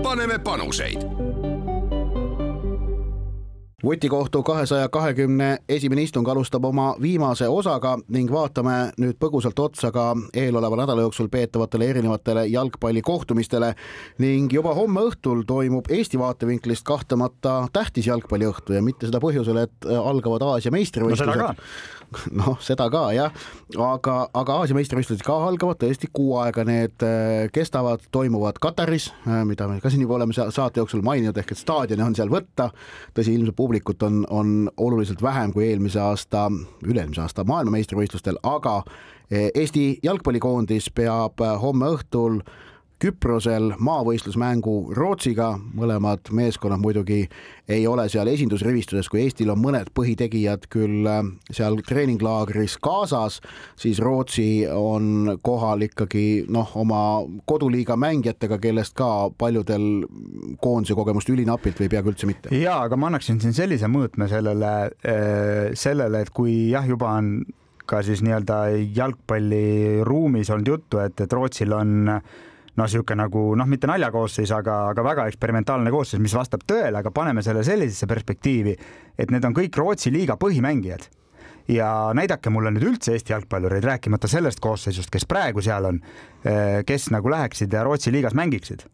paneme panuseid vutikohtu kahesaja kahekümne esimene istung alustab oma viimase osaga ning vaatame nüüd põgusalt otsa ka eeloleva nädala jooksul peetavatele erinevatele jalgpallikohtumistele ning juba homme õhtul toimub Eesti vaatevinklist kahtlemata tähtis jalgpalliõhtu ja mitte seda põhjusel, et algavad Aasia meistrivõistlused. No, [LAUGHS] noh, seda ka jah, aga, aga Aasia meistrivõistlused ka algavad tõesti kuu aega, need äh, kestavad, toimuvad Kataris, äh, mida me ka siin juba oleme saate jooksul maininud, ehk et staadione on seal võtta. tõsi, ilmselt publikut on, on oluliselt vähem kui eelmise aasta, üle-eelmise aasta maailmameistrivõistlustel, aga äh, Eesti jalgpallikoondis peab homme õhtul Küprosel maavõistlusmängu Rootsiga, mõlemad meeskonnad muidugi ei ole seal esindusrivistuses, kui Eestil on mõned põhitegijad küll äh, seal treeninglaagris kaasas, siis Rootsi on kohal ikkagi noh, oma koduliiga mängijatega, kellest ka paljudel koondise kogemust ülinapilt või peaaegu üldse mitte. ja aga ma annaksin siin sellise mõõtme sellele, äh, sellele, et kui jah, juba on ka siis nii-öelda jalgpalliruumis olnud juttu, et, et Rootsil on äh, no niisugune nagu noh, mitte naljakoosseis, aga, aga väga eksperimentaalne koosseis, mis vastab tõele, aga paneme selle sellisesse perspektiivi, et need on kõik Rootsi liiga põhimängijad. Ja näidake mulle nüüd üldse Eesti jalgpallureid, rääkimata sellest koosseisust, kes praegu seal on, eh, kes nagu läheksid ja Rootsi liigas mängiksid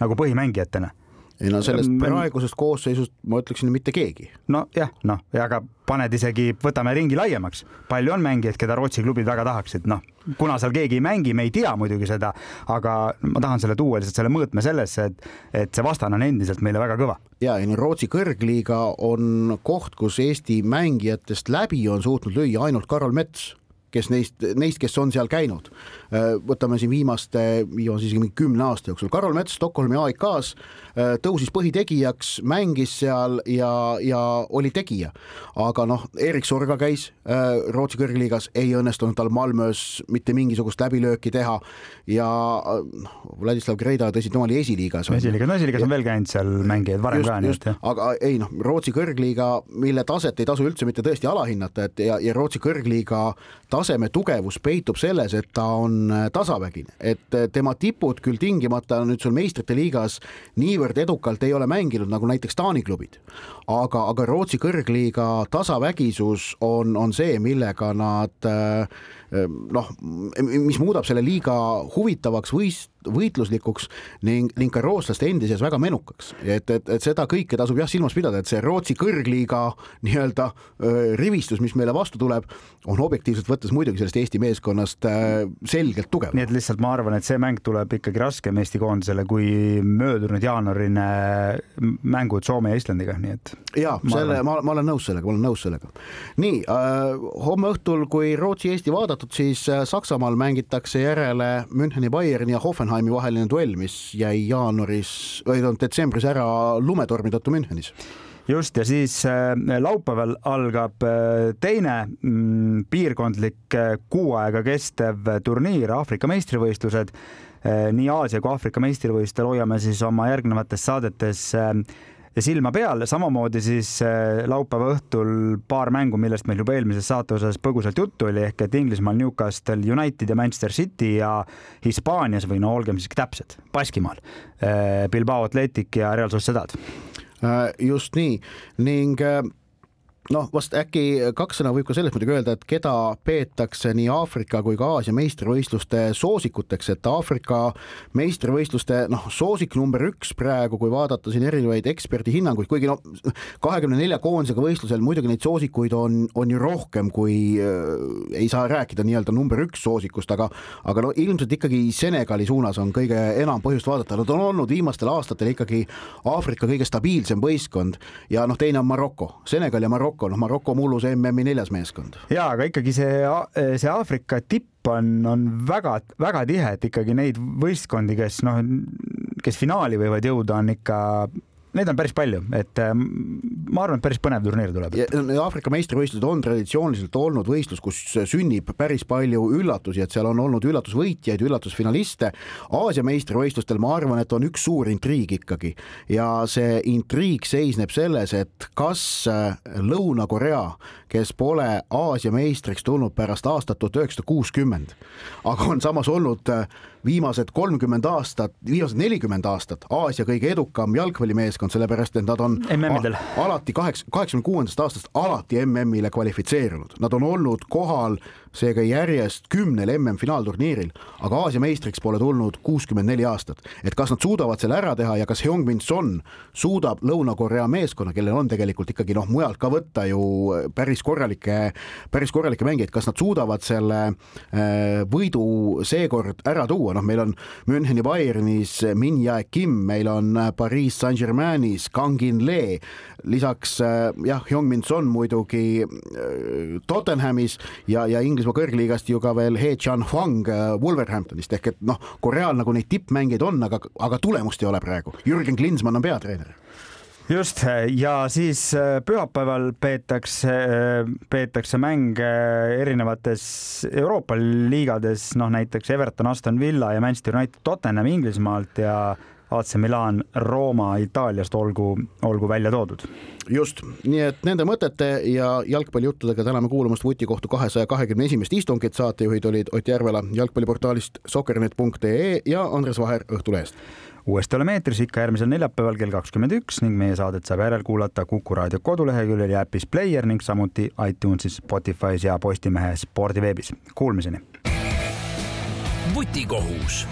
nagu põhimängijatena ei no sellest praegusest koosseisust ma ütleksin mitte keegi. nojah, noh, aga paned isegi, võtame ringi laiemaks, palju on mängijaid, keda Rootsi klubid väga tahaksid, noh, kuna seal keegi ei mängi, me ei tea muidugi seda, aga ma tahan selle tuua lihtsalt selle mõõtme sellesse, et, et see vastane on endiselt meile väga kõva. ja, ei no Rootsi kõrgliiga on koht, kus Eesti mängijatest läbi on suutnud lüüa ainult Karol Mets kes neist, neist, kes on seal käinud. Võtame siin viimaste, viimase isegi mingi kümne aasta jooksul, Karol Mets Stockholmi AIK-s Äh, tõusis põhitegijaks, mängis seal ja, ja oli tegija. aga noh, Erik Sorga käis äh, Rootsi kõrgliigas, ei õnnestunud tal Malmös mitte mingisugust läbilööki teha ja noh, Vladislav Greida, tõsi, tema oli esiliigas. esiliigas, no esiliigas on veel käinud seal mängijaid varem just, ka, nii et jah. aga ei noh, Rootsi kõrgliiga, mille taset ei tasu üldse mitte tõesti alahinnata, et ja, ja Rootsi kõrgliiga taseme tugevus peitub selles, et ta on tasavägine, et tema tipud küll tingimata nüüd sul meistrite liigas niivõrd edukalt ei ole mänginud nagu näiteks Taani klubid. aga, aga Rootsi kõrgliiga tasavägisus on, on see, millega nad äh, noh, mis muudab selle liiga huvitavaks võist-, võitluslikuks ning, ning ka rootslaste endi seas väga menukaks, et, et, et seda kõike tasub jah silmas pidada, et see Rootsi kõrgliiga nii-öelda rivistus, mis meile vastu tuleb, on objektiivselt võttes muidugi sellest Eesti meeskonnast selgelt tugev. nii et lihtsalt ma arvan, et see mäng tuleb ikkagi raskem Eesti koondisele kui möödunud jaanuarine mängud Soome ja Islandiga, nii et. ja selle, ma, ma olen nõus sellega, ma olen nõus sellega. nii äh,, homme õhtul, kui Rootsi-Eesti vaadatud, siis äh, Saksamaal mängitakse järele Müncheni Bayerni ja Hoffenheimi vaheline duell, mis jäi jaanuaris või tähendab detsembris ära lumetormi tõttu Münchenis just ja siis äh, laupäeval algab äh, teine mm, piirkondlik kuu aega kestev turniir, Aafrika meistrivõistlused. nii Aasia kui Aafrika meistrivõistlustel hoiame siis oma järgnevates saadetes silma peal, samamoodi siis äh, laupäeva õhtul paar mängu, millest meil juba eelmises saate osas põgusalt juttu oli, ehk et Inglismaal Newcastle United ja Manchester City ja Hispaanias või no olgem siis täpsed, Baskimaal äh, Bilbao Athletic ja Real Sociedad. Äh, just nii ning noh, vast äkki kaks sõna võib ka sellest muidugi öelda, et keda peetakse nii Aafrika kui ka Aasia meistrivõistluste soosikuteks, et Aafrika meistrivõistluste noh, soosik number üks praegu, kui vaadata siin erinevaid eksperdihinnanguid, kuigi noh, kahekümne nelja koondisega võistlusel muidugi neid soosikuid on, on ju rohkem, kui äh, ei saa rääkida nii-öelda number üks soosikust, aga aga no ilmselt ikkagi Senegali suunas on kõige enam põhjust vaadata, nad on olnud viimastel aastatel ikkagi Aafrika kõige stabiilsem võistkond ja noh, teine on Maroko, Senegal ja Maroko Maroko, noh, Maroko mullus MM-i neljas meeskond. ja aga ikkagi see, see Aafrika tipp on, on väga-väga tihe, et ikkagi neid võistkondi, kes noh, kes finaali võivad jõuda, on ikka neid on päris palju, et ähm, ma arvan, et päris põnev turniir tuleb. Aafrika meistrivõistlused on traditsiooniliselt olnud võistlus, kus sünnib päris palju üllatusi, et seal on olnud üllatusvõitjaid, üllatusfinaliste. Aasia meistrivõistlustel ma arvan, et on üks suur intriig ikkagi ja see intriig seisneb selles, et kas äh, Lõuna-Korea, kes pole Aasia meistriks tulnud pärast aastat tuhat üheksasada kuuskümmend, aga on samas olnud äh, viimased kolmkümmend aastat, viimased nelikümmend aastat Aasia kõige edukam jalgpallimeeskond, sellepärast et nad on MM-idel. alati kaheksa, kaheksakümne kuuendast aastast alati MM-ile kvalifitseerunud, nad on olnud kohal seega järjest kümnel MM-finaalturniiril, aga Aasia meistriks pole tulnud kuuskümmend neli aastat. et kas nad suudavad selle ära teha ja kas Heung-Min Son suudab Lõuna-Korea meeskonna, kellel on tegelikult ikkagi noh, mujalt ka võtta ju päris korralikke, päris korralikke mängijaid, kas nad suudavad selle äh, võidu seekord ära tuua, noh, meil on Müncheni Bayernis Min Jae Kim, meil on Pariis Saint-Germainis Kangin Lee, lisaks äh, jah, Heung-Min Son muidugi äh, Tottenhamis ja, ja Inglismaa kõrgliigast ju ka veel He Chan Huang Wolverhamptonist. Ehk et noh, Koreal nagu neid tippmängijaid on, aga, aga tulemust ei ole praegu. Jürgen Klinsmann on peatreener just ja siis pühapäeval peetakse, peetakse mänge erinevates Euroopa liigades, noh näiteks Everton, Aston Villa ja Manchester United Tottenham Inglismaalt ja AC Milan Rooma Itaaliast olgu, olgu välja toodud. just, nii et nende mõtete ja jalgpallijuttudega täname kuulamast vutikohtu kahesaja kahekümne esimest istungit, saatejuhid olid Ott Järvela jalgpalliportaalist soccernet.ee ja Andres Vaher Õhtulehest uuesti oleme eetris ikka järgmisel neljapäeval kell kakskümmend üks ning meie saadet saab järelkuulata Kuku raadio koduleheküljel ja äpis Player ning samuti iTunesis, Spotify's ja Postimehe spordiveebis. Kuulmiseni. vutikohus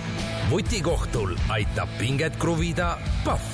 vutikohtul aitab pinget kruvida Pahv